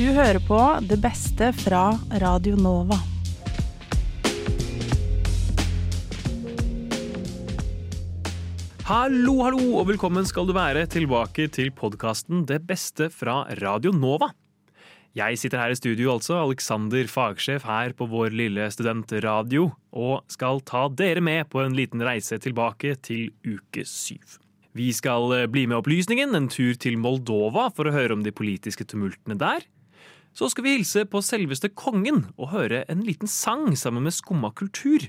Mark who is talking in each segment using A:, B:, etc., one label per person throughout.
A: Du hører på det beste fra Radio Nova.
B: Hallo, hallo, og velkommen skal du være tilbake til podkasten Det beste fra Radio Nova. Jeg sitter her i studio, altså, Alexander, fagsjef her på vår lille studentradio, og skal ta dere med på en liten reise tilbake til uke syv. Vi skal eh, bli med opplysningen, en tur til Moldova for å høre om de politiske tumultene der. Så skal vi hilse på selveste kongen og høre en liten sang sammen med Skumma kultur.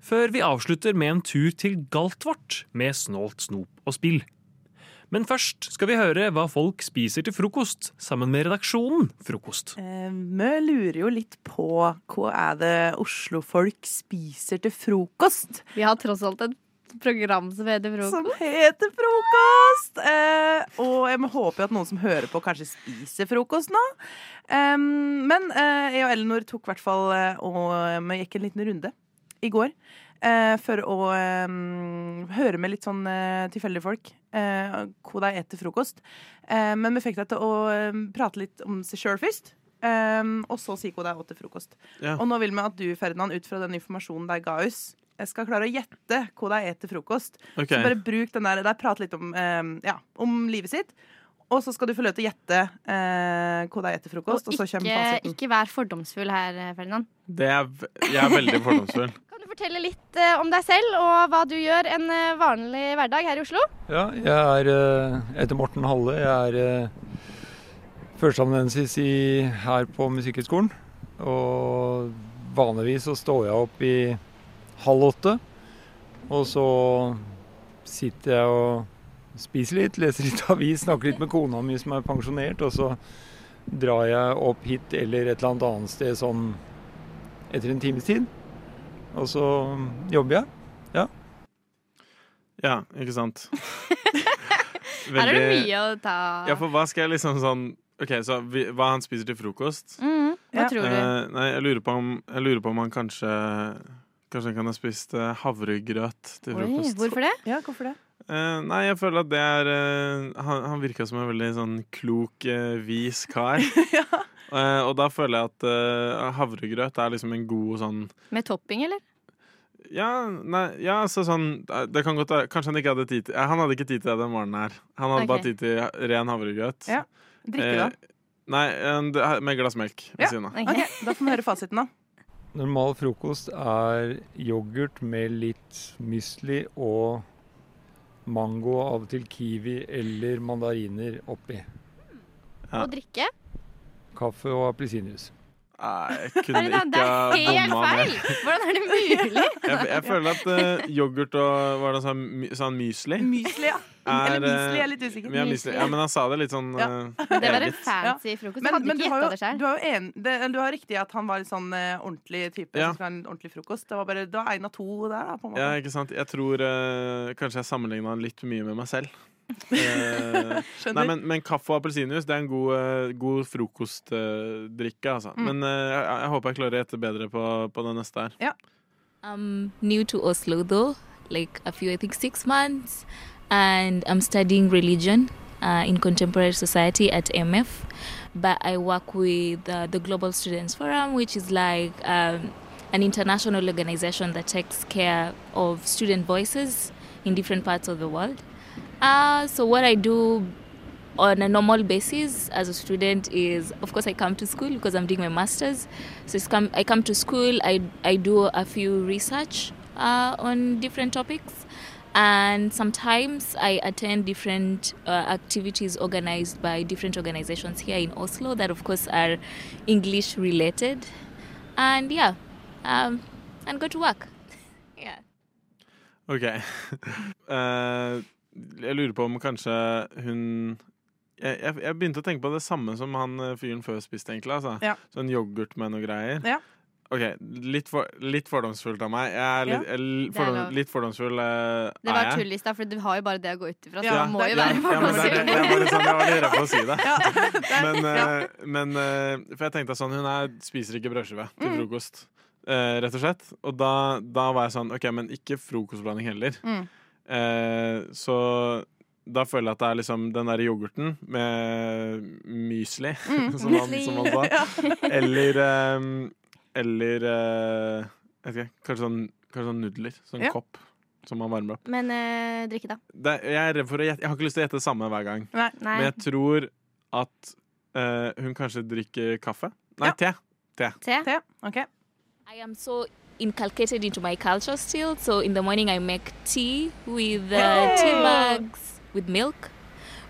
B: Før vi avslutter med en tur til Galtvort med snålt snop og spill. Men først skal vi høre hva folk spiser til frokost, sammen med redaksjonen Frokost.
A: Eh, Vi lurer jo litt på hva er det oslofolk spiser til frokost?
C: Vi har tross alt et program som heter Frokost.
A: Som heter frokost! Eh, og jeg må håpe at noen som hører på, kanskje spiser frokost nå. Em, men eh, jeg og Elinor tok i hvert fall eh, og vi gikk en liten runde i går. eh, for å høre med litt sånn eh, tilfeldige folk eh, hva de spiser frokost. Eh, men vi fikk deg til å prate litt om seg sjøl først. Um, og så si hva de er til frokost.
B: Ja.
A: Og nå vil vi at du, Ferdinand, ut fra den informasjonen de ga oss, jeg skal klare å gjette hva de spiser til frokost.
B: Okay.
A: Så bare bruk den der, der Prat litt om, eh, ja, om livet sitt. Og så skal du få lov til å gjette eh, hva de spiser til frokost, og,
C: Og
A: så
C: ikke,
A: fasiten.
C: ikke vær fordomsfull her, Ferdinand.
B: Det er, jeg er veldig fordomsfull.
C: Kan du fortelle litt eh, om deg selv og hva du gjør en eh, vanlig hverdag her i Oslo?
D: Ja, jeg er eh, jeg heter Morten Halle. Jeg er eh, førsteamanuensis her på Musikkhøgskolen. Og vanligvis så står jeg opp i halv åtte. Og så sitter jeg og spiser litt, leser litt avis, snakker litt med kona mi som er pensjonert. Og så drar jeg opp hit eller et eller annet annet sted sånn etter en times tid. Og så jobber jeg.
E: Ja, Ja, ikke sant.
C: Her er det mye å ta
E: Ja, for hva skal jeg liksom sånn OK, så vi, hva han spiser til frokost?
C: Mm, Hva
A: Ja.
C: tror du?
E: Eh, nei, jeg lurer, på om, jeg lurer på om han kanskje Kanskje han kan ha spist eh, havregrøt til
C: Oi, hvorfor det?
A: Ja, hvorfor det?
E: Uh, nei, jeg føler at det er uh, Han, han virka som en veldig sånn klok, uh, vis kar.
A: ja.
E: Eh, og da føler jeg at havregrøt er liksom en god sånn
C: Med topping, eller?
E: Ja, nei, ja, så sånn Det kan godt Kanskje han ikke hadde tid til Han hadde ikke tid til det den morgenen her. Han hadde
C: okay.
E: bare tid til ren havregrøt.
A: Ja. Drikke, da.
E: Nei, en- det- med glass melk ved
A: Ja.
E: siden av.
A: Da får vi høre fasiten, da.
D: Normal frokost er yoghurt med litt mysli og mango, av og til kiwi eller mandariner oppi.
E: Ja.
C: Og drikke?
D: Kaffe og appelsinjuice.
E: Nei, jeg kunne
C: Ferdinand, det
E: ikke
C: er
E: ha
C: helt
E: bomma
C: feil!
E: mer.
C: Hvordan er det mulig?
E: Jeg, jeg føler at uh, yoghurt og Var det my- sånn mysli?
A: Mysli, ja.
E: Er,
A: Eller mysli, jeg er litt usikker.
E: Ja, ja, men han sa det litt sånn
A: Ja.
E: eh,
C: Det var en fancy frokost.
A: Men,
C: Hadde
A: men du,
C: ikke
A: har
C: gjetta
A: jo,
C: det sjøl.
A: du, har jo en, det, du har riktig at han var litt sånn uh, ordentlig type
E: Ja.
A: som en ordentlig frokost. Det var bare det en av to der, da. på en måte.
E: Ja, ikke sant. Jeg tror uh, kanskje jeg sammenligna han litt mye med meg selv. Eh, Nei, men, men kaffe og appelsinjuice det er en god, eh, god frokostdrikke. altså.
A: Mm.
E: Men eh, jeg, jeg håper jeg klarer å gjette bedre på, på det neste her.
F: I'm new to Oslo though, like a few, I think six months, and I'm studying religion uh, in contemporary society at MF. But I work with uh, the Global Students Forum, which is like um, an international organization that takes care of student voices in different parts of the world. Uh, so what I do on a normal basis as a student is of course I come to school because I'm doing my masters. So come, I come to school I, I do a few research uh, on different topics. And sometimes I attend different uh, activities organized by different organizations here in Oslo that of course are English related. And yeah um, and go to work. Yeah.
E: OK. Eh, jeg lurer på om kanskje hun jeg, jeg, jeg begynte å tenke på det samme som han eh, fyren før spiste, egentlig. Altså.
A: Ja.
E: Sånn yoghurt med noe greier.
A: Ja.
E: OK, litt, for, litt fordomsfullt av meg. Jeg er litt, jeg,
C: er
E: fordom, litt fordomsfull eh,
C: Det
E: er
C: var tull i stad, for du har jo bare det å gå ut ifra. Så
A: Ja,
C: det må jo
A: ja,
C: være
E: ja, men det er det-
C: fordomsfull.
E: jeg, var litt sånn, jeg var litt redd for å si det.
A: Ja, det
E: Men,
A: ja.
E: eh, men uh, For jeg tenkte sånn Hun er, spiser ikke brødskive til
A: Mm.
E: frokost. eh, rett og slett. Og da, da var jeg sånn OK, men ikke frokostblanding heller.
A: Mm.
E: Eh, så da føler jeg at det er liksom den der yoghurten med mysli,
A: Mm.
E: som, han, som han sa. Eller ehm, Eller eh, jeg vet ikke, kanskje sånn, kanskje sånn nudler. Sånn
A: Ja.
E: kopp som man varmer opp.
C: Men eh, drikke, da?
E: Det, jeg er redd for å gjette Jeg har ikke lyst til å gjette det samme hver gang.
A: Nei.
E: Men jeg tror at eh, hun kanskje drikker kaffe. Nei,
A: Ja.
E: te.
C: Te?
A: Te. OK.
F: I am so inculcated into my culture still. So in the morning, I make tea with uh, tea bags with milk,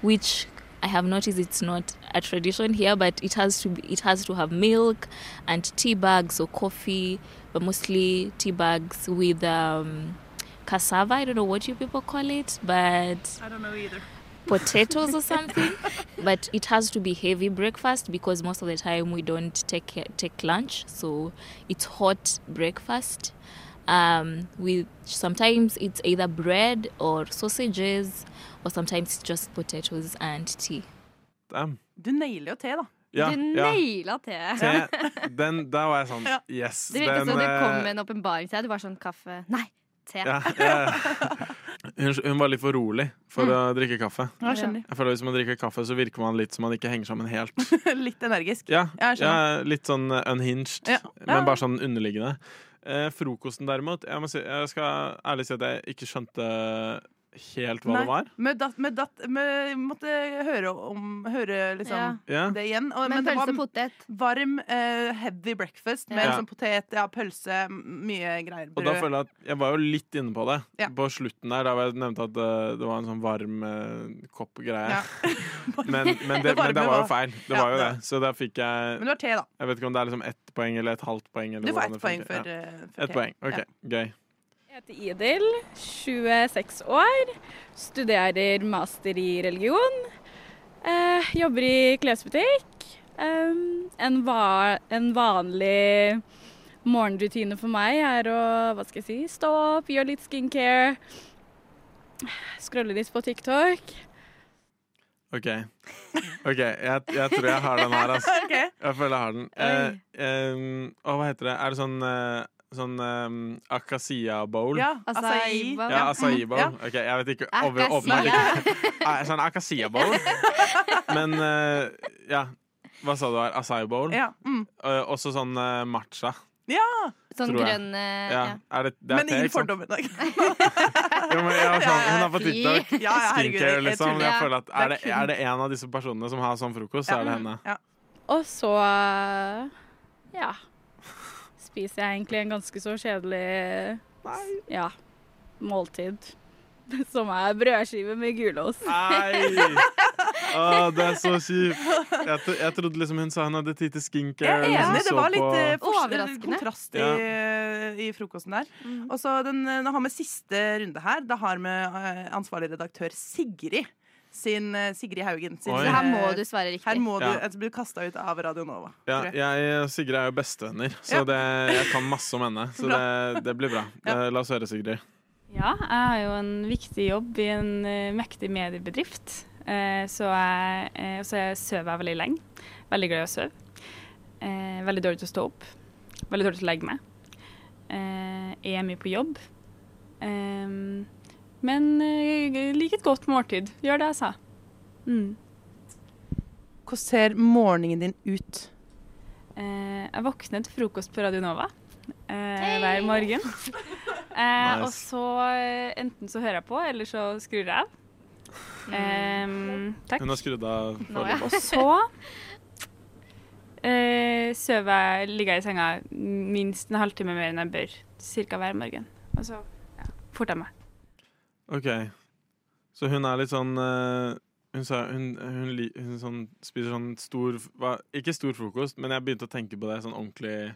F: which I have noticed it's not a tradition here, but it has to be, it has to have milk and tea bags or coffee, but mostly tea bags with um, cassava. I don't know what you people call it, but
A: I don't know either.
F: Potatoes or something. but it has to be heavy breakfast because most of the time we don't take take lunch, so it's hot breakfast. Um, with sometimes it's either bread or sausages, or sometimes it's just potatoes and tea.
E: Damn.
A: Du nailer jo te, da.
E: Ja,
C: du
E: ja.
C: naila te.
E: Te, den, da var jeg sånn Yes.
C: Det virket som du kom
E: eh,
C: med en åpenbaring til deg. Du var sånn kaffe Nei, te.
E: ja, ja. Hun, hun var litt for rolig for å drikke kaffe.
A: Ja, skjønner.
E: Jeg føler Hvis man drikker kaffe, så virker man litt som man ikke henger sammen helt.
A: Litt energisk.
E: Ja,
A: Ja, jeg
E: Litt sånn uh, unhinged, men bare sånn underliggende. Eh, frokosten derimot jeg, si, jeg skal ærlig si at jeg ikke skjønte helt hva
A: Nei.
E: det var.
A: Med dat, med dat, med, måtte høre om Høre liksom
C: Ja.
A: Det igjen. Og,
C: Men
A: men det
C: pølse og potet.
A: varm, uh, heavy breakfast med
C: Ja.
A: liksom potet, ja, pølse, mye greier.
E: Og da føler jeg at jeg var jo litt inne på det.
A: Ja.
E: På slutten der, da jeg nevnte at uh, det var en sånn varm uh, kopp-greie.
A: Ja.
E: Men, men, det,
A: Det
E: men det var jo feil. Det
A: Ja,
E: var jo
A: det.
E: Så da fikk jeg
A: Men det var te, da.
E: Jeg vet ikke om det er liksom ett poeng eller et halvt poeng. Eller
A: Du får ett poeng for,
E: Ja.
A: eh, for
E: Ett
A: te.
E: poeng. OK, gøy.
G: Jeg heter Idil, 26 år, studerer master i religion. Eh, jobber i klesbutikk. Eh, en, va en vanlig morgenrutine for meg er å hva skal jeg si, stå opp, gjøre litt skincare, scrolle litt på TikTok.
E: OK. Ok, jeg, jeg tror jeg har den her, altså. Jeg føler jeg har den. Eh, hva heter det? Er det sånn eh, Sånn um, akasia bowl?
A: Ja,
C: Acai
A: acai.
C: bowl.
E: Ja, acai bowl.
A: Ja.
E: Ok, jeg vet ikke over, åpenbart ikke. Sånn akasia bowl. Men uh, ja. Hva sa du her? Acai bowl?
A: Ja. Mm.
E: Eh, også sånn uh, matcha.
A: ja.
C: Sånn grønn
E: Ja. Er det, det er
A: Men ingen
E: ikke
A: i dag.
E: Jo, men jeg var sånn, hun er på. TikTok.
A: Ja, ja,
E: Skincare, liksom. Jeg føler at er det, er det en av disse personene som har sånn frokost, så er det henne.
A: Ja.
G: Og så ja, spiser jeg egentlig en ganske så kjedelig ja, måltid. Som er brødskive med gulost.
E: Nei! Å, det er så kjipt. Jeg, tro- jeg trodde liksom hun sa hun hadde tid til skincare.
A: Jeg er
E: liksom
A: enig, det var litt
E: på-
A: eh,
C: Overraskende.
A: kontrast i,
E: Ja.
A: i frokosten der.
C: Mm.
A: Og så den, den har vi siste runde her. Da har vi eh, ansvarlig redaktør Sigrid sin eh, Sigrid Haugen. Sin,
C: Så her må
A: eh,
C: du svare riktig.
A: Her må du
E: Ja.
A: blir bli kasta ut av Radio Nova.
E: Ja,
A: jeg.
E: jeg og Sigrid er jo bestevenner, så
A: Ja.
E: det, jeg kan masse om henne. Så det, det blir bra.
A: Ja.
E: Eh, La oss høre, Sigrid.
G: Ja, jeg har jo en viktig jobb i en mektig mediebedrift. Eh, så jeg, så jeg sover jeg veldig lenge. Veldig glad i å sove. Eh, veldig dårlig til å stå opp. Veldig dårlig til å legge meg. Eh, jeg er mye på jobb. Eh, men eh, lik et godt måltid. Gjør det jeg sa. Mm.
A: Hvordan ser morgenen din ut?
G: Eh, jeg våkner til frokost på Radio Nova eh,
C: Hey!
G: hver morgen. Eh,
E: Nice.
G: Og så eh, enten så hører jeg på, eller så skrur jeg av. Takk.
E: Hun har skrudd av foreløpig.
G: Og så eh, sover jeg, ligger jeg i senga minst en halvtime mer enn jeg bør. Cirka hver morgen. Og så ja, forter jeg meg.
E: OK. Så hun er litt sånn uh, hun, sa, hun, hun, hun sånn, spiser sånn stor hva, Ikke stor frokost, men jeg begynte å tenke på det. Sånn ordentlig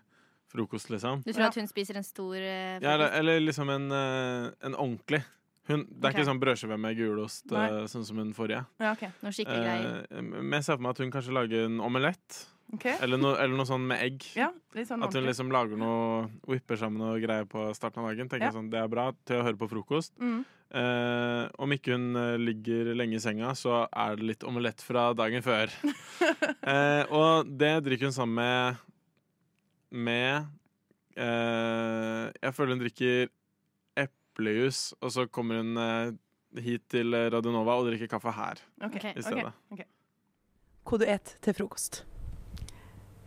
E: frokost, liksom.
C: Du tror
A: Ja.
C: at hun spiser en stor frokost?
E: Ja, eller, eller liksom en, uh, en ordentlig. Hun, det er
C: okay.
E: ikke sånn brødskive med gulost, eh, sånn som hun forrige.
A: Ja, okay.
C: Noe skikkelig greier.
E: Eh, men jeg ser for meg at hun kanskje lager en omelett.
A: Ok.
E: Eller, noe- eller noe sånn med egg.
A: Ja, litt sånn
E: At hun liksom lager noe Whipper sammen og greier på starten av dagen. Tenker
A: Ja.
E: sånn, Det er bra til å høre på frokost.
A: Mm.
E: Eh, om ikke hun eh, ligger lenge i senga, så er det litt omelett fra dagen før. eh, og det drikker hun sammen med Med eh, Jeg føler hun drikker eplejus, og så kommer hun eh, hit til Radionova og drikker kaffe her
A: Ok,
C: Ok,
E: i stedet.
A: Okay. Okay. du et til frokost?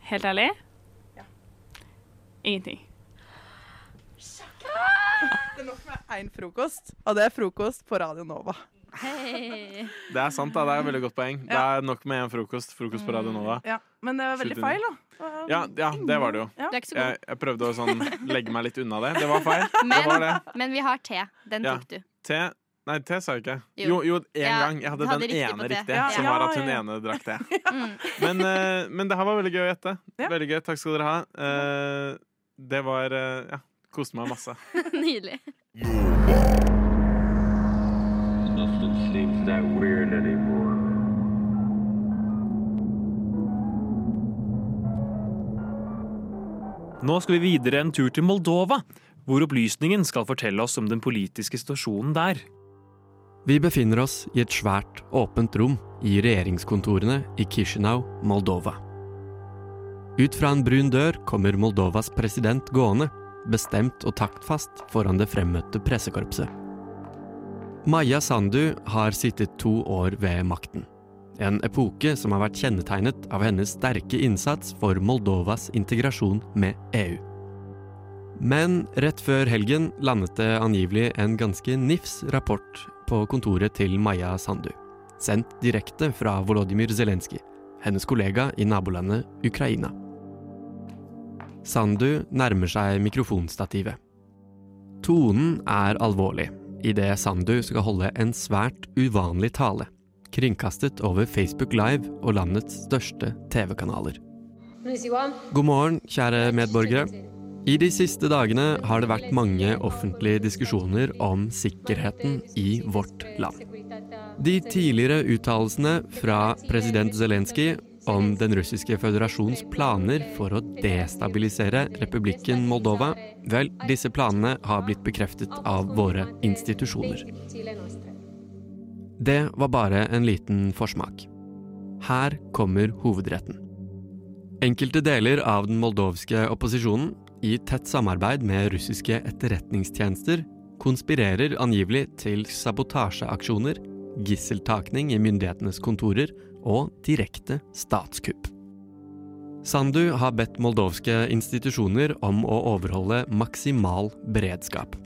G: Helt ærlig? Ja. Ingenting.
A: Det er nok med én frokost, og det er frokost på Radio Nova.
C: Hei.
E: Det er sant, da. Det er et veldig godt poeng. Det er nok med én frokost. Frokost på Radio Nova.
A: Ja, Men det var veldig feil, da.
E: Ja, ja, det var det jo.
A: Ja.
C: God.
E: Jeg, jeg prøvde å sånn legge meg litt unna det. Det var feil. Det var
C: Men,
E: det.
C: men vi har te. Den
E: Ja.
C: tok du.
E: Te Nei, det sa jeg ikke.
C: Jo.
E: Jo, én
C: Ja,
E: gang. Jeg hadde
C: hadde
E: den ene riktige,
C: Ja.
E: som var at hun ene drakk det.
C: Mm.
E: Men, uh, men det her var veldig gøy å gjette.
A: Ja.
E: Veldig gøy. Takk skal dere ha. Uh, det var uh, Ja, koste meg masse.
C: Nydelig.
H: Nothing seems that weird anymore.
B: Nå skal vi videre en tur til Moldova, hvor opplysningen skal fortelle oss om den politiske situasjonen der.
I: Vi befinner oss i et svært, åpent rom i regjeringskontorene i Chisinau, Moldova. Ut fra en brun dør kommer Moldovas president gående, bestemt og taktfast foran det fremmøtte pressekorpset. Maja Sandu har sittet to år ved makten. En epoke som har vært kjennetegnet av hennes sterke innsats for Moldovas integrasjon med EU. Men rett før helgen landet det angivelig en ganske nifs rapport på kontoret til Maja Sandu. Sendt direkte fra Volodymyr Zelenskyj, hennes kollega i nabolandet Ukraina. Sandu nærmer seg mikrofonstativet. Tonen er alvorlig idet Sandu skal holde en svært uvanlig tale, kringkastet over Facebook Live og landets største TV-kanaler. God morgen, kjære medborgere. I de siste dagene har det vært mange offentlige diskusjoner om sikkerheten i vårt land. De tidligere uttalelsene fra president Zelenskyj om den russiske føderasjons planer for å destabilisere republikken Moldova, vel, disse planene har blitt bekreftet av våre institusjoner. Det var bare en liten forsmak. Her kommer hovedretten. Enkelte deler av den moldovske opposisjonen, i tett samarbeid med russiske etterretningstjenester, konspirerer angivelig til sabotasjeaksjoner, gisseltakning i myndighetenes kontorer og direkte statskupp. Sandu har bedt moldovske institusjoner om å overholde maksimal beredskap.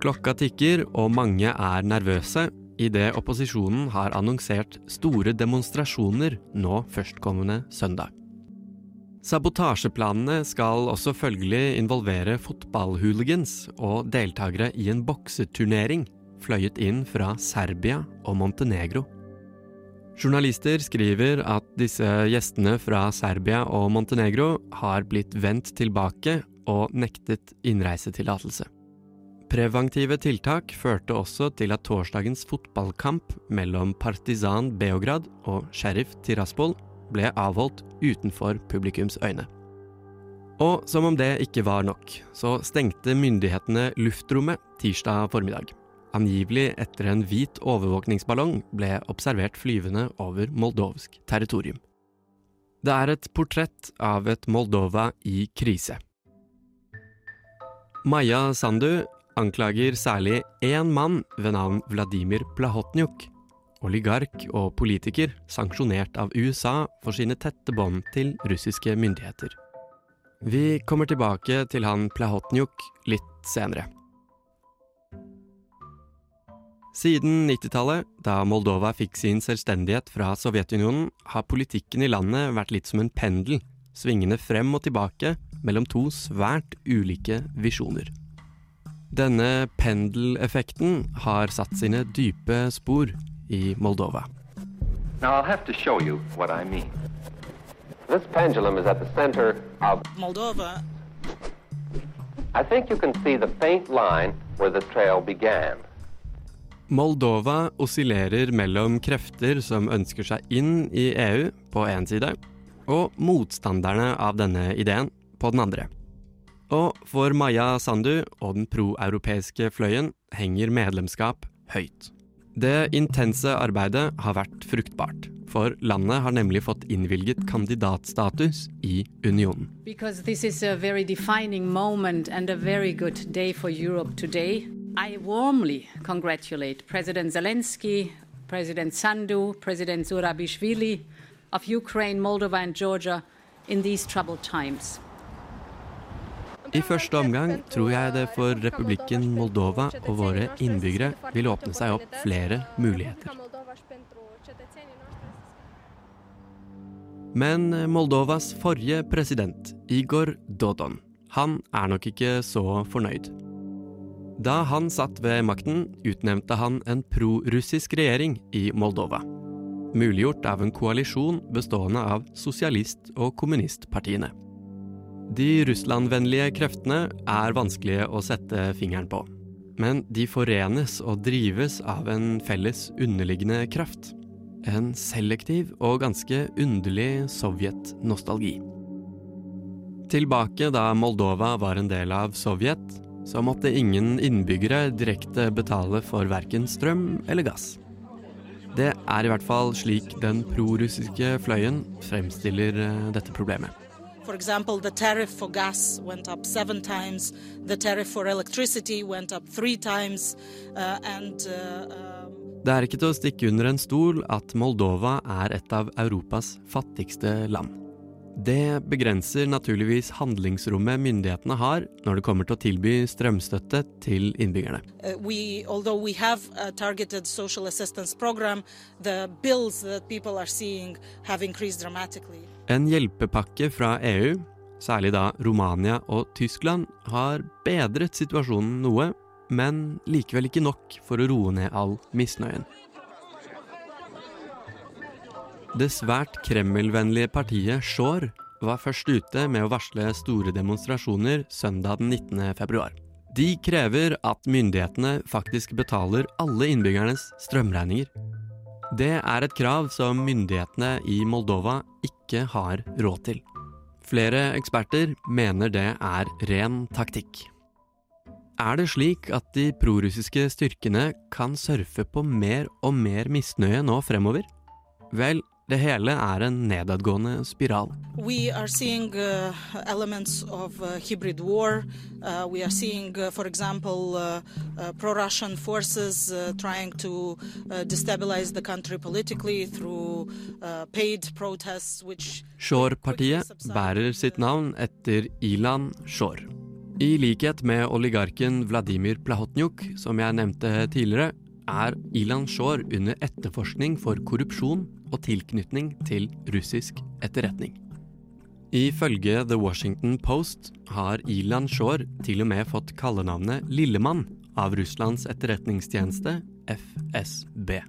I: Klokka tikker, og mange er nervøse idet opposisjonen har annonsert store demonstrasjoner nå førstkommende søndag. Sabotasjeplanene skal også følgelig involvere fotballhooligans og deltakere i en bokseturnering fløyet inn fra Serbia og Montenegro. Journalister skriver at disse gjestene fra Serbia og Montenegro har blitt vendt tilbake og nektet innreisetillatelse. Preventive tiltak førte også til at torsdagens fotballkamp mellom Partizan Beograd og Sheriff Tiraspol ble avholdt utenfor publikums øyne. Og som om det ikke var nok, så stengte myndighetene luftrommet tirsdag formiddag. Angivelig etter en hvit overvåkningsballong ble observert flyvende over moldovsk territorium. Det er et portrett av et Moldova i krise. Maja Sandu anklager særlig én mann ved navn Vladimir Plahotnjuk, oligark og politiker sanksjonert av USA for sine tette bånd til russiske myndigheter. Vi kommer tilbake til han Plahotnjuk litt senere. Siden 90-tallet, da Moldova fikk sin selvstendighet fra Sovjetunionen, har politikken i landet vært litt som en pendel, svingende frem og tilbake mellom to svært ulike visjoner. Denne pendeleffekten har satt sine dype spor i Moldova.
J: Now I'll have to show you what I mean. This pendulum is at the center of
K: Moldova.
J: I think you can see the faint line where the trail began.
I: Moldova oscillerer mellom krefter som ønsker seg inn i EU på én side, og motstanderne av denne ideen på den andre. Og for Maya Sandu og den proeuropeiske fløyen henger medlemskap høyt. Det intense arbeidet har vært fruktbart, for landet har nemlig fått innvilget kandidatstatus i unionen.
K: I warmly congratulate President Zelensky, President Sandu, President Zurabishvili of Ukraine, Moldova, and Georgia in these troubled times.
I: I første omgang tror jeg det for republikken Moldova og våre innbyggere vil åpne seg opp flere muligheter. Men Moldovas forrige president, Igor Dodon, han er nok ikke så fornøyd. Da han satt ved makten, utnevnte han en prorussisk regjering i Moldova. Muliggjort av en koalisjon bestående av sosialist- og kommunistpartiene. De russlandvennlige kreftene er vanskelige å sette fingeren på. Men de forenes og drives av en felles underliggende kraft. En selektiv og ganske underlig sovjetnostalgi. Tilbake da Moldova var en del av Sovjet, så måtte ingen innbyggere direkte betale for verken strøm eller gass. Det er i hvert fall slik den prorussiske fløyen fremstiller eh, dette problemet.
L: For example, the tariff for gas went up seven times, the tariff for electricity went up three times, uh, and uh,
I: Det er ikke til å stikke under en stol at Moldova er et av Europas fattigste land. Det begrenser naturligvis handlingsrommet myndighetene har når det kommer til å tilby strømstøtte til innbyggerne.
L: uh, we, although we have a targeted social assistance program, the bills that people are seeing have increased dramatically.
I: En hjelpepakke fra EU, særlig da Romania og Tyskland, har bedret situasjonen noe, men likevel ikke nok for å roe ned all misnøyen. Det svært Kreml-vennlige partiet Shore var først ute med å varsle store demonstrasjoner søndag den 19. februar. De krever at myndighetene faktisk betaler alle innbyggernes strømregninger. Det er et krav som myndighetene i Moldova ikke har råd til. Flere eksperter mener det er ren taktikk. Er det slik at de prorussiske styrkene kan surfe på mer og mer misnøye nå fremover? Vel, det hele er en nedadgående spiral.
L: Vi ser seeing uh, elements of uh, hybrid war. Uh, we are seeing, uh, for example, uh, uh, pro Russian forces uh, trying to uh, destabilize the country politically through uh, paid protests, which
I: Shore-partiet bærer sitt navn etter Ilan Shore. I likhet med oligarken Vladimir Plahotnyuk, som jeg nevnte tidligere, er Ilan Shore under etterforskning for korrupsjon og tilknytning til russisk etterretning. Ifølge The Washington Post har Ilan Shore til og med fått kallenavnet Lillemann av Russlands etterretningstjeneste, FSB.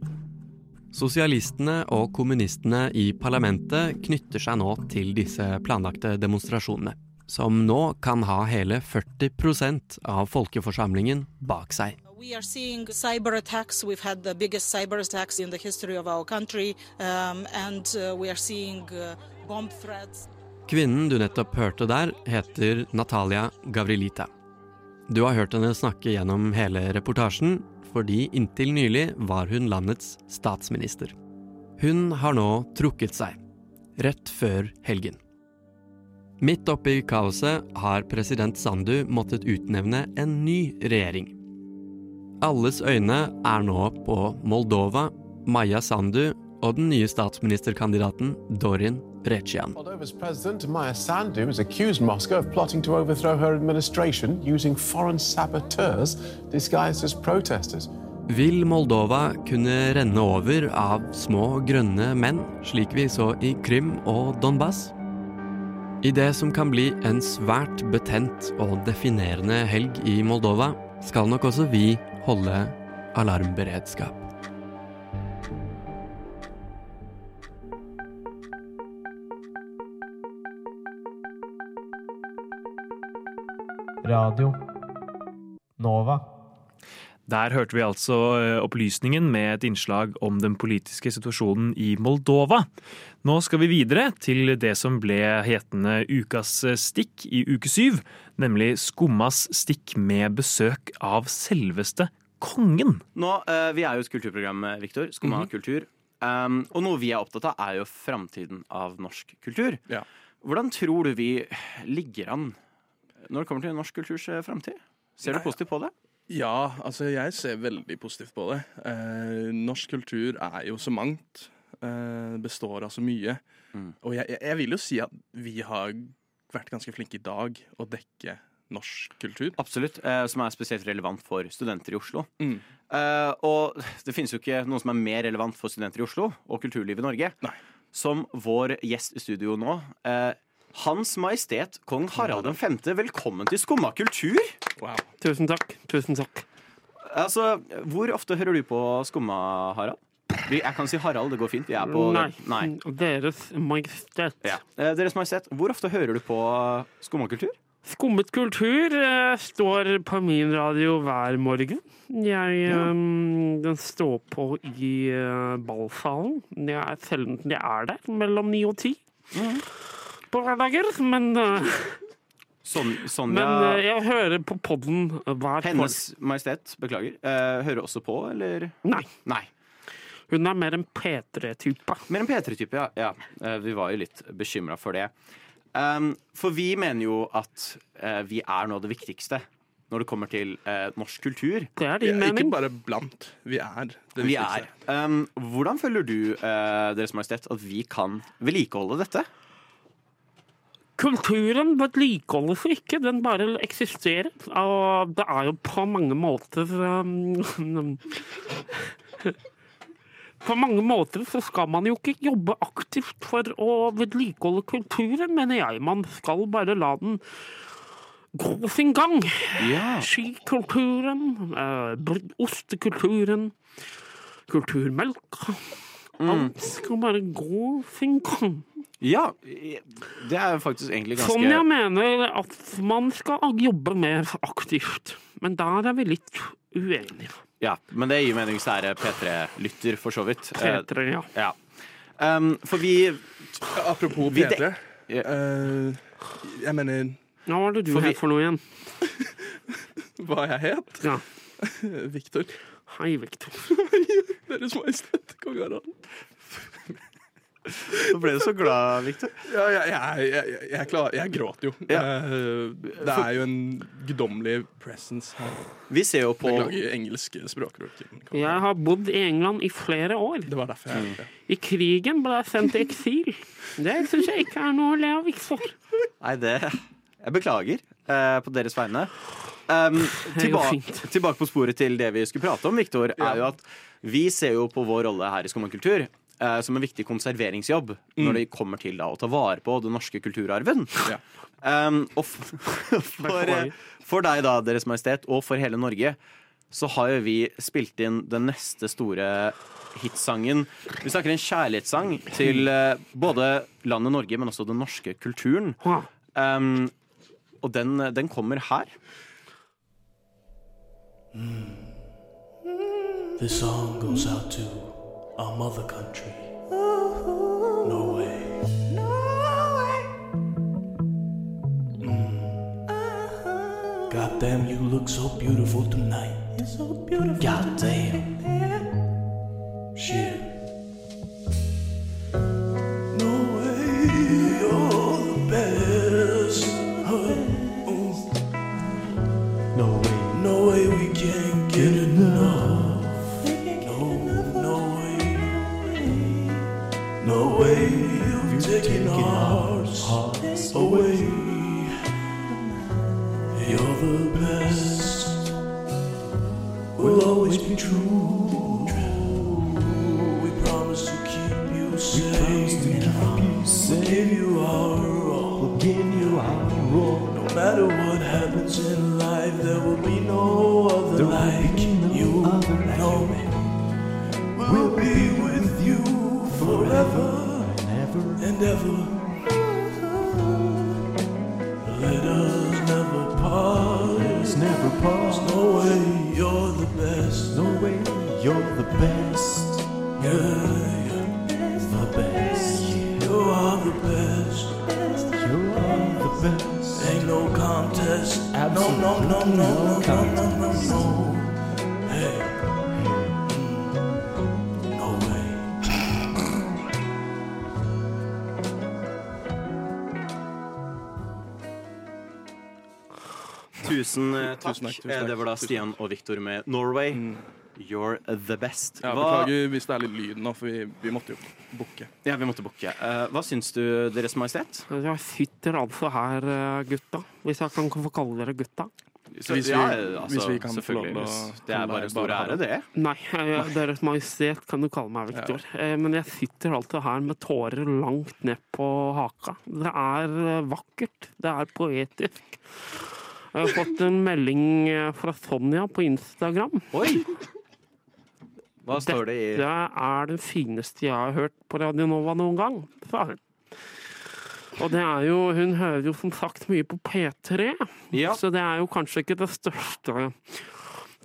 I: Sosialistene og kommunistene i parlamentet knytter seg nå til disse planlagte demonstrasjonene, som nå kan ha hele 40% av folkeforsamlingen bak seg.
L: We are seeing cyber attacks. We've had the biggest cyber attacks in the history of our country, um, and uh, we are seeing uh, bomb threats.
I: Kvinnen du nettopp hørte der, heter Natalia Gavrilita. Du har hørt henne snakke gjennom hele reportasjen, fordi inntil nylig var hun landets statsminister. Hun har nå trukket seg, rett før helgen. Midt oppi kaoset har president Sandu måttet utnevne en ny regjering. Alles øyne er nå på Moldova, Maja Sandu og den nye statsministerkandidaten Dorin Recian.
M: Moldova's president, Maya Sandu, has accused Moscow of plotting to overthrow her administration using foreign saboteurs disguised as protesters.
I: Vil Moldova kunne renne over av små grønne menn, slik vi så i Krim og Donbas? I det som kan bli en svært betent og definerende helg i Moldova, skal nok også vi holde alarmberedskap.
N: Radio Nova.
B: Der hørte vi altså eh, opplysningen med et innslag om den politiske situasjonen i Moldova. Nå skal vi videre til det som ble hetende Ukas stikk i uke syv, nemlig Skummas stikk med besøk av selveste kongen.
O: Nå, eh, Vi er jo et kulturprogram, Viktor. Skumma
B: Mhm.
O: kultur. Um, og noe vi er opptatt av, er jo framtiden av norsk kultur. Hvordan tror du vi ligger an når det kommer til norsk kulturs eh, framtid? Ser du positivt på det?
P: Ja, altså jeg ser veldig positivt på det. Eh, norsk kultur er jo så mangt. Eh, består av så mye. Og jeg, jeg- jeg vil jo si at vi har vært ganske flinke i dag å dekke norsk kultur.
O: Absolutt. Eh, som er spesielt relevant for studenter i Oslo.
P: Mm.
O: Eh, og det finnes jo ikke noe som er mer relevant for studenter i Oslo og kulturlivet i Norge som vår gjest i studio nå. Eh, Hans Majestet Kong Harald 5., velkommen til Skumma kultur!
Q: Tusen takk. Tusen takk.
O: Altså, Hvor ofte hører du på Skumma, Harald? Vi, jeg kan si Harald, det går fint. Vi er på
Q: Nei. Deres Majestet.
O: Ja. Eh, Deres Majestet, hvor ofte hører du på skummakultur?
Q: Skummet kultur eh, står på min radio hver morgen. Jeg eh, Den står på i eh, ballsalen. Jeg er sjelden jeg er der, mellom ni og ti. På hverdager, men eh,
O: Son, Sonja
Q: Men eh, jeg hører på podden hver
O: Hennes Majestet, beklager, hører også på, eller?
Q: Nei.
O: Nei.
Q: Hun er mer en P3-type.
O: Mer en P3-type, ja. ja. Eh, Vi var jo litt bekymra for det. Um, for vi mener jo at uh, vi er noe av det viktigste når det kommer til uh, norsk kultur.
Q: Det er
P: din mening. ikke bare blant, vi er det
O: Vi
P: viktigste.
O: er. Um, hvordan føler du, uh, Deres Majestet, at vi kan vedlikeholde dette?
Q: Kulturen vedlikeholdes ikke, den bare eksisterer. Og det er jo på mange måter um, På mange måter så skal man jo ikke jobbe aktivt for å vedlikeholde kulturen, mener jeg. Man skal bare la den gå sin gang. Skikulturen, eh, ostekulturen, kulturmelk. Alt skal bare gå sin gang.
O: Ja, det er faktisk egentlig ganske
Q: Sånn jeg mener at man skal jobbe mer aktivt. Men der er vi litt uenige.
O: Ja, men det gir mening hvis det er P3-lytter, for så vidt. Eh,
Q: P3, ja.
O: Um, for vi
P: Apropos
O: vi
P: P3.
O: Yeah.
P: Uh, jeg mener
Q: Hva var det du
P: For vi-
Q: for noe igjen?
P: Hva jeg het?
Q: Ja.
P: Victor.
Q: Hei, Victor.
P: Deres Majestet Kong Harald.
O: Nå ble du så glad, Victor.
P: Ja, jeg, jeg, jeg, jeg, jeg, klar, jeg gråter jo. Ja. det er jo en guddommelig presence her.
O: Vi ser jo på
P: Beklager engelske språkbruk.
Q: Jeg har bodd i England i flere år.
P: Det var derfor jeg mm.
Q: I krigen ble jeg sendt i eksil. Det syns jeg ikke er noe å le av, Victor.
O: Nei, det Jeg beklager eh, på deres vegne. Um,
Q: Det jo
O: tilba
Q: fint.
O: tilbake på sporet til det vi skulle prate om, Victor, er jo at vi ser jo på vår rolle her i Skummakultur eh, som en viktig konserveringsjobb
P: Mm.
O: når det kommer til da, å ta vare på den norske kulturarven. Um, og for, for, eh, for deg, da, Deres Majestet, og for hele Norge, så har jo vi spilt inn den neste store hitsangen. Vi snakker en kjærlighetssang til eh, både landet Norge, men også den norske kulturen. Um, og den, den kommer her.
R: This song goes out to our mother country, Ooh, Norway. Norway. Mm. Uh-huh. God damn, you look so beautiful tonight. You're so beautiful. God damn. Tonight. No way we can't. 处
O: Tusen eh, takk.
P: Tusen takk,
O: Eh,
P: takk.
O: Det var da Stian og Viktor med 'Norway'. You're the best.
P: Ja,
O: Hva-
P: beklager hvis det er litt lyd nå, for vi, vi måtte jo booke.
O: Ja, vi måtte booke. Uh, hva syns du, Deres Majestet?
Q: Jeg sitter altså her, eh, gutta. Hvis jeg kan få kalle dere gutta.
O: Så- Hvis vi- ja, altså, hvis vi kan få lov til å Det er bare en stor ære, det.
Q: Nei, eh, Deres Majestet kan du kalle meg, Viktor. Eh, Men jeg sitter altså her med tårer langt ned på haka. Det er vakkert. Det er poetisk. Jeg har fått en melding eh, fra Sonja på Instagram.
O: Oi! Hva står det i
Q: Dette er det fineste jeg har hørt på Radio Nova noen gang, sa hun. Og det er jo, hun hører jo som sagt mye på P3, så det er jo kanskje ikke det største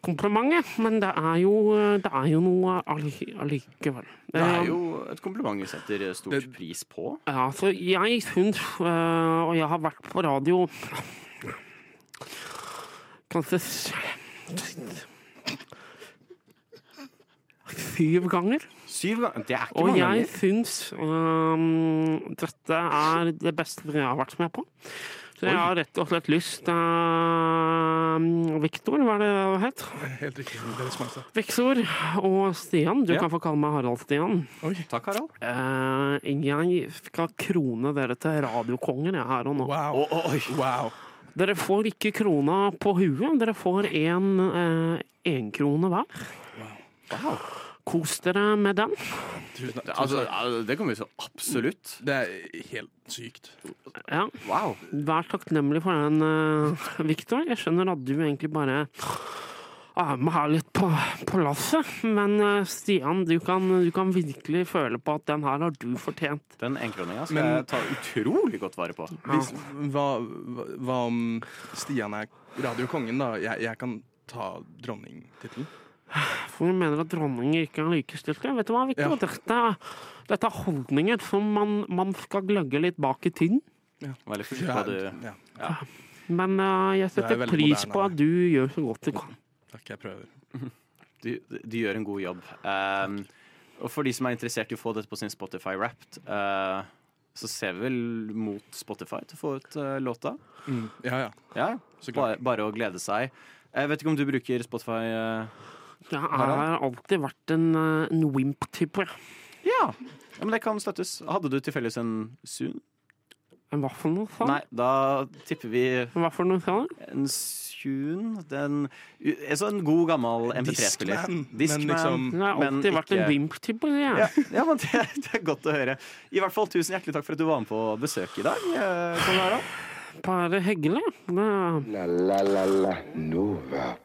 Q: komplimentet, men det er jo, det er jo noe allikevel.
O: Det er
Q: Eh,
O: jo et kompliment vi setter stor pris på.
Q: Ja, så jeg syns, og jeg har vært på radio kanskje syv ganger.
O: Syv ganger? Det er ikke
Q: Og
O: mange
Q: jeg
O: ganger.
Q: syns um, dette er det beste jeg har vært med på. Så jeg har rett og slett lyst uh, Viktor, hva er det det het?
P: Helt riktig. Deres Majestet.
Q: Viktor og Stian, du
P: Ja.
Q: kan få kalle meg Harald Stian.
O: Takk, Harald.
Q: Uh, jeg skal krone dere til radiokonger jeg her og nå.
P: Wow, Wow.
Q: Dere får ikke krona på huet, dere får en eh, enkrone hver. Kos dere med den.
P: Tusen tusen.
O: Altså, det kan vi så absolutt.
P: Det er helt sykt.
Q: Ja. Vær takknemlig for den, Victor. Viktor. Jeg skjønner at du egentlig bare er med her litt på, på lasset, men eh, Stian, du kan, du kan virkelig føle på at den her har du fortjent.
O: Den enkroninga skal
P: Men-
O: jeg ta utrolig godt vare på.
P: Hvis, hva, hva, om Stian er radiokongen, da? Jeg, jeg kan ta dronningtittelen.
Q: For hun mener at dronninger ikke er likestilte. Vet du hva, Victor?
P: Ja.
Q: Dette, dette er holdninger som man, man skal gløgge litt bak i tiden.
O: Veldig fint, du
P: Ja.
O: ja.
Q: Men uh, jeg
P: er
Q: setter pris
P: moderne
Q: på at du gjør så godt du kan.
P: Takk, jeg prøver.
O: Du, du gjør en god jobb. Um, og for de som er interessert i å få dette på sin Spotify Wrapped, uh, så ser vi vel mot Spotify til å få ut uh, låta.
P: Mm, ja, ja.
O: Ja,
P: Så
O: bare, bare å glede seg. Jeg vet ikke om du bruker Spotify? Uh,
Q: Jeg har alltid vært en, eh, en wimp-type.
O: ja. ja, men det kan støttes. Hadde du tilfeldigvis en Zoom?
Q: En hva for noe? sang?
O: Nei, da tipper vi
Q: Hva for noe, sang?
O: En Tune den, En sånn god, gammel MP3-spiller.
P: Discman, men liksom-
Q: det har alltid vært en wimp-type. jeg.
O: Ja, ja, men det, det er godt å høre. I hvert fall Tusen hjertelig takk for at du var med på besøk i dag. eh, Kong Harald.
Q: Bare hyggelig. Det-
S: La la la la Nova.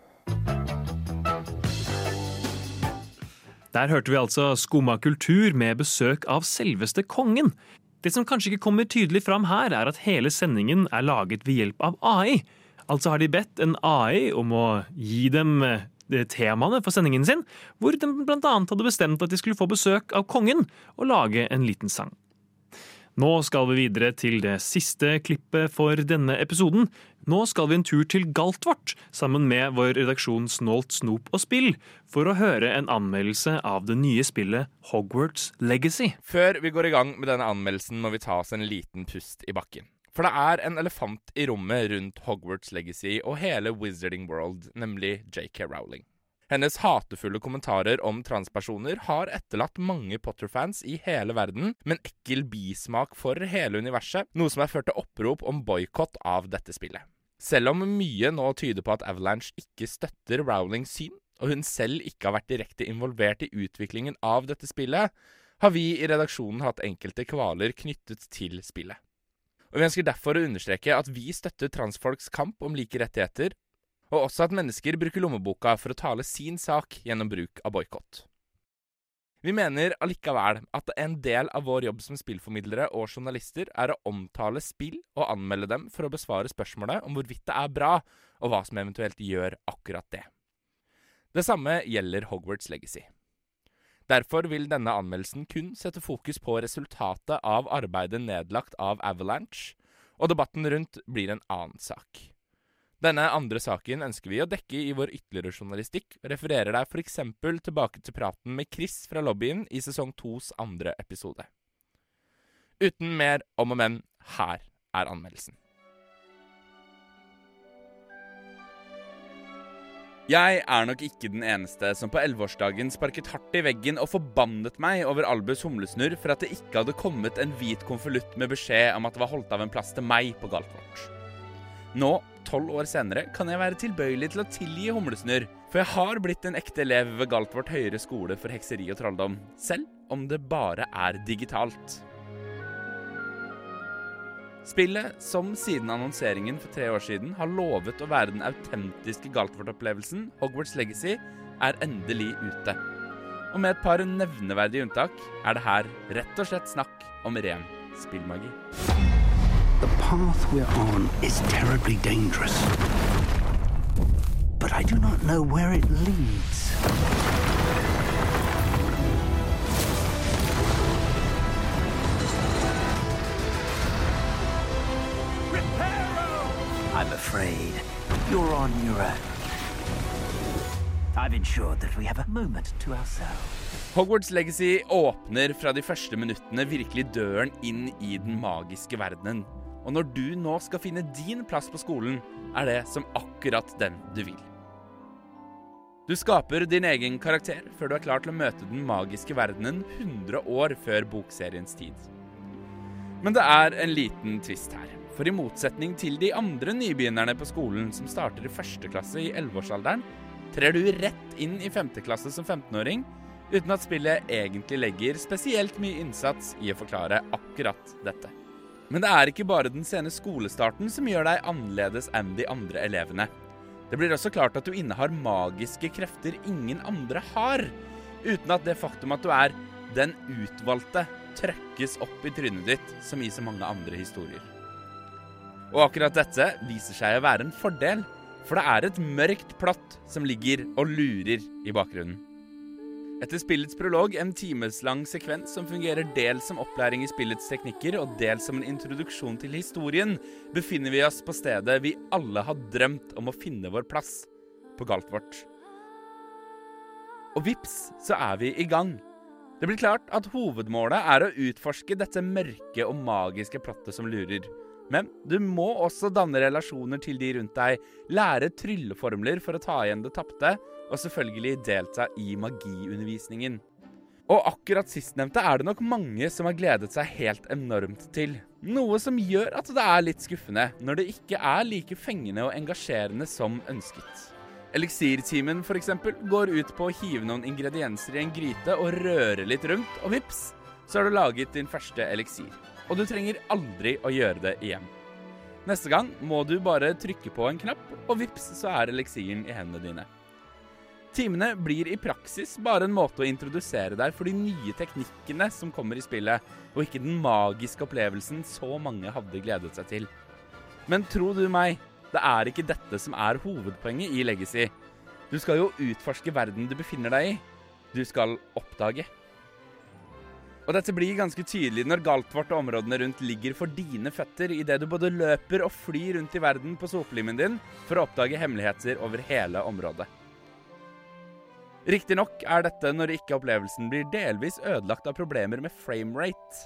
B: Der hørte vi altså Skumma kultur med besøk av selveste kongen. Det som kanskje ikke kommer tydelig fram her, er at hele sendingen er laget ved hjelp av AI. Altså har de bedt en AI om å gi dem eh, temaene for sendingen sin, hvor de annet hadde bestemt at de skulle få besøk av kongen og lage en liten sang. Nå skal vi videre til det siste klippet for denne episoden. Nå skal vi en tur til Galtvort sammen med vår redaksjon Snålt snop og spill for å høre en anmeldelse av det nye spillet Hogwarts Legacy.
T: Før vi går i gang med denne anmeldelsen, må vi ta oss en liten pust i bakken. For det er en elefant i rommet rundt Hogwarts Legacy og hele Wizarding World, nemlig JK Rowling. Hennes hatefulle kommentarer om transpersoner har etterlatt mange Potter-fans i hele verden med en ekkel bismak for hele universet, noe som har ført til opprop om boikott av dette spillet. Selv om mye nå tyder på at Avalanche ikke støtter Rowlings syn, og hun selv ikke har vært direkte involvert i utviklingen av dette spillet, har vi i redaksjonen hatt enkelte kvaler knyttet til spillet. Og Vi ønsker derfor å understreke at vi støtter transfolks kamp om like rettigheter, og også at mennesker bruker lommeboka for å tale sin sak gjennom bruk av boikott. Vi mener allikevel at en del av vår jobb som spillformidlere og journalister er å omtale spill og anmelde dem for å besvare spørsmålet om hvorvidt det er bra, og hva som eventuelt gjør akkurat det. Det samme gjelder Hogwarts Legacy. Derfor vil denne anmeldelsen kun sette fokus på resultatet av arbeidet nedlagt av Avalanche, og debatten rundt blir en annen sak. Denne andre saken ønsker vi å dekke i vår ytterligere journalistikk, og refererer deg f.eks. tilbake til praten med Chris fra lobbyen i sesong tos andre episode. Uten mer om og men, her er anmeldelsen. Jeg er nok ikke den eneste som på 11-årsdagen sparket hardt i veggen og forbannet meg over Albus humlesnurr for at det ikke hadde kommet en hvit konvolutt med beskjed om at det var holdt av en plass til meg på Galtvort. Nå, tolv år senere, kan jeg være tilbøyelig til å tilgi humlesnurr, for jeg har blitt en ekte elev ved Galtvort høyere skole for hekseri og trolldom, selv om det bare er digitalt. Spillet, som siden annonseringen for tre år siden har lovet å være den autentiske Galtvort-opplevelsen, Hogwarts Legacy, er endelig ute. Og med et par nevneverdige unntak er det her rett og slett snakk om ren spillmagi.
U: The path we're on is terribly dangerous. But I do not know where it leads. I'm afraid you're on your own. I've ensured that we have a moment to ourselves.
T: Hogwarts Legacy åpner fra de første minuttene virkelig døren inn i den magiske verdenen. Og når du nå skal finne din plass på skolen, er det som akkurat den du vil. Du skaper din egen karakter før du er klar til å møte den magiske verdenen 100 år før bokseriens tid. Men det er en liten tvist her. For i motsetning til de andre nybegynnerne på skolen som starter i første klasse i 11-årsalderen, trer du rett inn i femte klasse som 15-åring uten at spillet egentlig legger spesielt mye innsats i å forklare akkurat dette. Men det er ikke bare den sene skolestarten som gjør deg annerledes enn de andre elevene. Det blir også klart at du innehar magiske krefter ingen andre har, uten at det faktum at du er den utvalgte, trøkkes opp i trynet ditt, som i så mange andre historier. Og akkurat dette viser seg å være en fordel, for det er et mørkt plott som ligger og lurer i bakgrunnen. Etter spillets prolog, en timeslang sekvens som fungerer dels som opplæring i spillets teknikker og dels som en introduksjon til historien, befinner vi oss på stedet vi alle har drømt om å finne vår plass, på Galtvort. Og vips, så er vi i gang. Det blir klart at hovedmålet er å utforske dette mørke og magiske plottet som lurer. Men du må også danne relasjoner til de rundt deg, lære trylleformler for å ta igjen det tapte, og selvfølgelig delta i magiundervisningen. Og akkurat sistnevnte er det nok mange som har gledet seg helt enormt til. Noe som gjør at det er litt skuffende når det ikke er like fengende og engasjerende som ønsket. Eliksirtimen f.eks. går ut på å hive noen ingredienser i en gryte og røre litt rundt, og vips, så har du laget din første eliksir. Og du trenger aldri å gjøre det igjen. Neste gang må du bare trykke på en knapp, og vips, så er eliksiren i hendene dine. Timene blir i praksis bare en måte å introdusere deg for de nye teknikkene som kommer i spillet, og ikke den magiske opplevelsen så mange hadde gledet seg til. Men tro du meg, det er ikke dette som er hovedpoenget i Legacy. Du skal jo utforske verden du befinner deg i. Du skal oppdage. Og dette blir ganske tydelig når Galtvort og områdene rundt ligger for dine føtter idet du både løper og flyr rundt i verden på sopelimen din for å oppdage hemmeligheter over hele området. Riktignok er dette når ikke opplevelsen blir delvis ødelagt av problemer med framerate.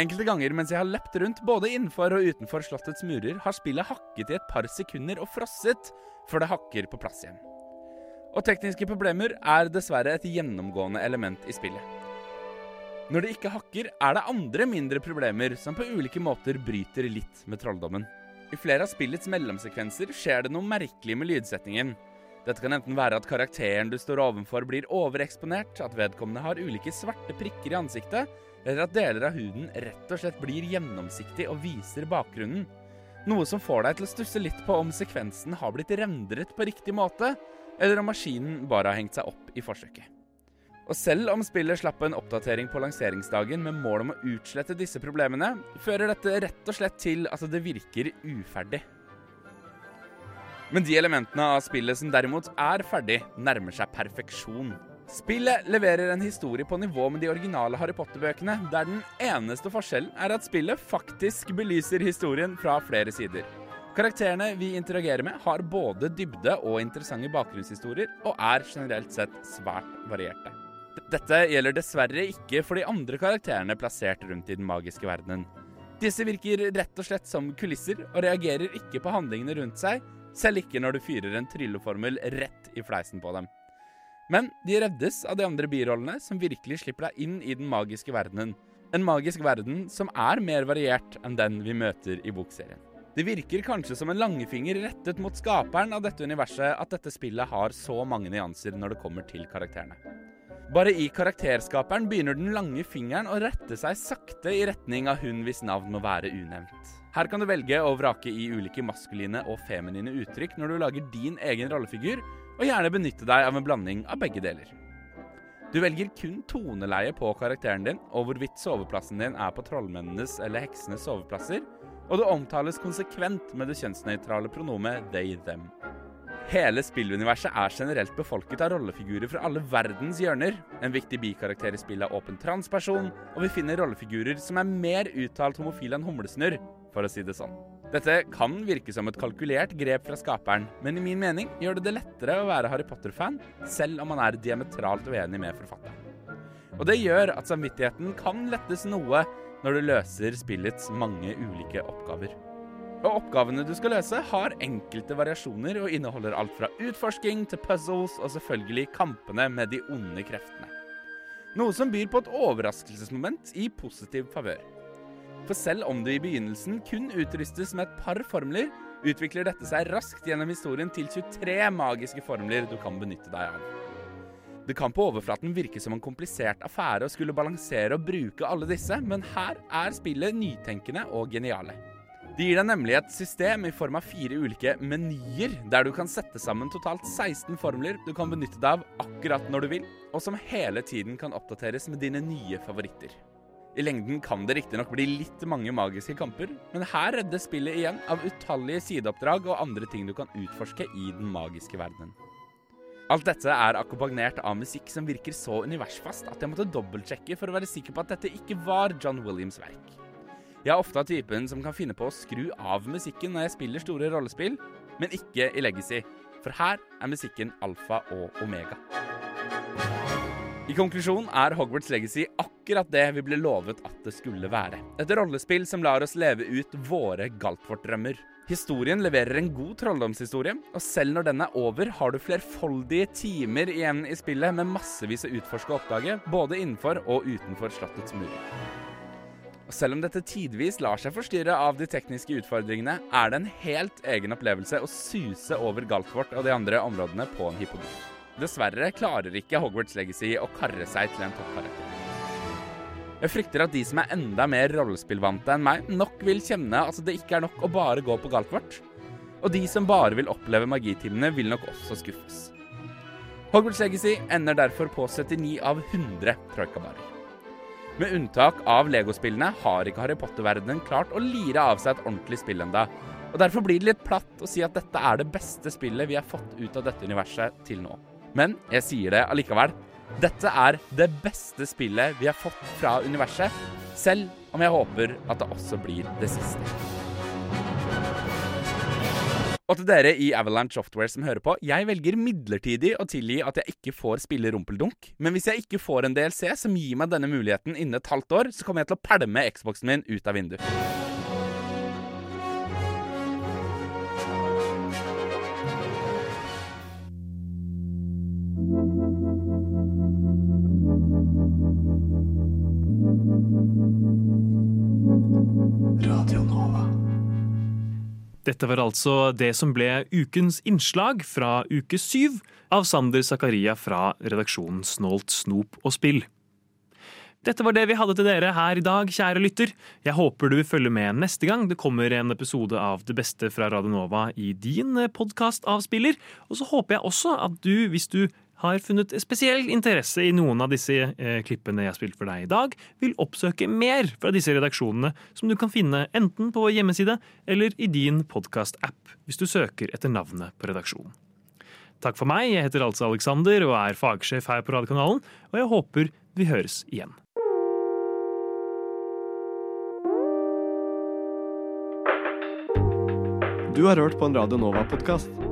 T: Enkelte ganger mens jeg har løpt rundt både innenfor og utenfor slottets murer, har spillet hakket i et par sekunder og frosset før det hakker på plass igjen. Og tekniske problemer er dessverre et gjennomgående element i spillet. Når det ikke hakker, er det andre mindre problemer som på ulike måter bryter litt med trolldommen. I flere av spillets mellomsekvenser skjer det noe merkelig med lydsettingen. Dette kan enten være at karakteren du står ovenfor blir overeksponert, at vedkommende har ulike svarte prikker i ansiktet, eller at deler av huden rett og slett blir gjennomsiktig og viser bakgrunnen. Noe som får deg til å stusse litt på om sekvensen har blitt rendret på riktig måte, eller om maskinen bare har hengt seg opp i forsøket. Og selv om spillet slapp en oppdatering på lanseringsdagen med mål om å utslette disse problemene, fører dette rett og slett til at det virker uferdig. Men de elementene av spillet som derimot er ferdig, nærmer seg perfeksjon. Spillet leverer en historie på nivå med de originale Harry Potter-bøkene, der den eneste forskjellen er at spillet faktisk belyser historien fra flere sider. Karakterene vi interagerer med, har både dybde og interessante bakgrunnshistorier, og er generelt sett svært varierte. Dette gjelder dessverre ikke for de andre karakterene plassert rundt i den magiske verdenen. Disse virker rett og slett som kulisser, og reagerer ikke på handlingene rundt seg, selv ikke når du fyrer en trylleformel rett i fleisen på dem. Men de reddes av de andre birollene, som virkelig slipper deg inn i den magiske verdenen. En magisk verden som er mer variert enn den vi møter i bokserien. Det virker kanskje som en langefinger rettet mot skaperen av dette universet at dette spillet har så mange nyanser når det kommer til karakterene. Bare i karakterskaperen begynner den lange fingeren å rette seg sakte i retning av hun hvis navn må være unevnt. Her kan du velge å vrake i ulike maskuline og feminine uttrykk når du lager din egen rollefigur, og gjerne benytte deg av en blanding av begge deler. Du velger kun toneleie på karakteren din, og hvorvidt soveplassen din er på trollmennenes eller heksenes soveplasser, og det omtales konsekvent med det kjønnsnøytrale pronomet they, them. Hele spilluniverset er generelt befolket av rollefigurer fra alle verdens hjørner. En viktig bikarakter i spillet er åpen transperson, og vi finner rollefigurer som er mer uttalt homofile enn humlesnurr, for å si det sånn. Dette kan virke som et kalkulert grep fra skaperen, men i min mening gjør det det lettere å være Harry Potter-fan, selv om man er diametralt uenig med forfatteren. Og det gjør at samvittigheten kan lettes noe når du løser spillets mange ulike oppgaver. Og oppgavene du skal løse, har enkelte variasjoner og inneholder alt fra utforsking til puzzles og selvfølgelig kampene med de onde kreftene. Noe som byr på et overraskelsesmoment i positiv favør. For selv om du i begynnelsen kun utrustes med et par formler, utvikler dette seg raskt gjennom historien til 23 magiske formler du kan benytte deg av. Det kan på overflaten virke som en komplisert affære å skulle balansere og bruke alle disse, men her er spillet nytenkende og geniale. Det gir deg nemlig et system i form av fire ulike menyer, der du kan sette sammen totalt 16 formler du kan benytte deg av akkurat når du vil, og som hele tiden kan oppdateres med dine nye favoritter. I lengden kan det riktignok bli litt mange magiske kamper, men her reddes spillet igjen av utallige sideoppdrag og andre ting du kan utforske i den magiske verdenen. Alt dette er akkompagnert av musikk som virker så universfast at jeg måtte dobbeltsjekke for å være sikker på at dette ikke var John Williams' verk. Jeg er ofte av typen som kan finne på å skru av musikken når jeg spiller store rollespill, men ikke i Legacy, for her er musikken alfa og omega. I konklusjon er Hogwarts Legacy akkurat det vi ble lovet at det skulle være. Et rollespill som lar oss leve ut våre Galtvort-drømmer. Historien leverer en god trolldomshistorie, og selv når den er over, har du flerfoldige timer igjen i spillet med massevis å utforske og oppdage, både innenfor og utenfor slottets murer. Selv om dette tidvis lar seg forstyrre av de tekniske utfordringene, er det en helt egen opplevelse å suse over Galtvort og de andre områdene på en hippodrom. Dessverre klarer ikke Hogwarts Legacy å karre seg til en toppkarakter. Jeg frykter at de som er enda mer rollespillvante enn meg, nok vil kjenne at det ikke er nok å bare gå på Galtvort. Og de som bare vil oppleve magitimene, vil nok også skuffes. Hogwarts Legacy ender derfor på 79 av 100 troikabarer. Med unntak av legospillene har ikke Harry Potter-verdenen klart å lire av seg et ordentlig spill enda. Og Derfor blir det litt platt å si at dette er det beste spillet vi har fått ut av dette universet til nå. Men jeg sier det allikevel. Dette er det beste spillet vi har fått fra universet, selv om jeg håper at det også blir det siste. Og til dere i Avalanche Software som hører på, jeg velger midlertidig å tilgi at jeg ikke får spille rumpeldunk. Men hvis jeg ikke får en DLC som gir meg denne muligheten innen et halvt år, så kommer jeg til å pælme Xboxen min ut av vinduet.
B: Dette var altså det som ble ukens innslag fra uke syv av Sander Zakaria fra redaksjonen Snålt snop og spill. Dette var det vi hadde til dere her i dag, kjære lytter. Jeg håper du vil følge med neste gang det kommer en episode av Det beste fra Radio Nova i din podkastavspiller. Og så håper jeg også at du, hvis du har funnet spesiell interesse i noen av disse eh, klippene jeg har spilt for deg i dag, vil oppsøke mer fra disse redaksjonene, som du kan finne enten på vår hjemmeside eller i din podkast-app, hvis du søker etter navnet på redaksjonen. Takk for meg, jeg heter altså Alexander og er fagsjef her på radiokanalen, og jeg håper vi høres igjen.
I: Du har hørt på en Radio Nova-podkast.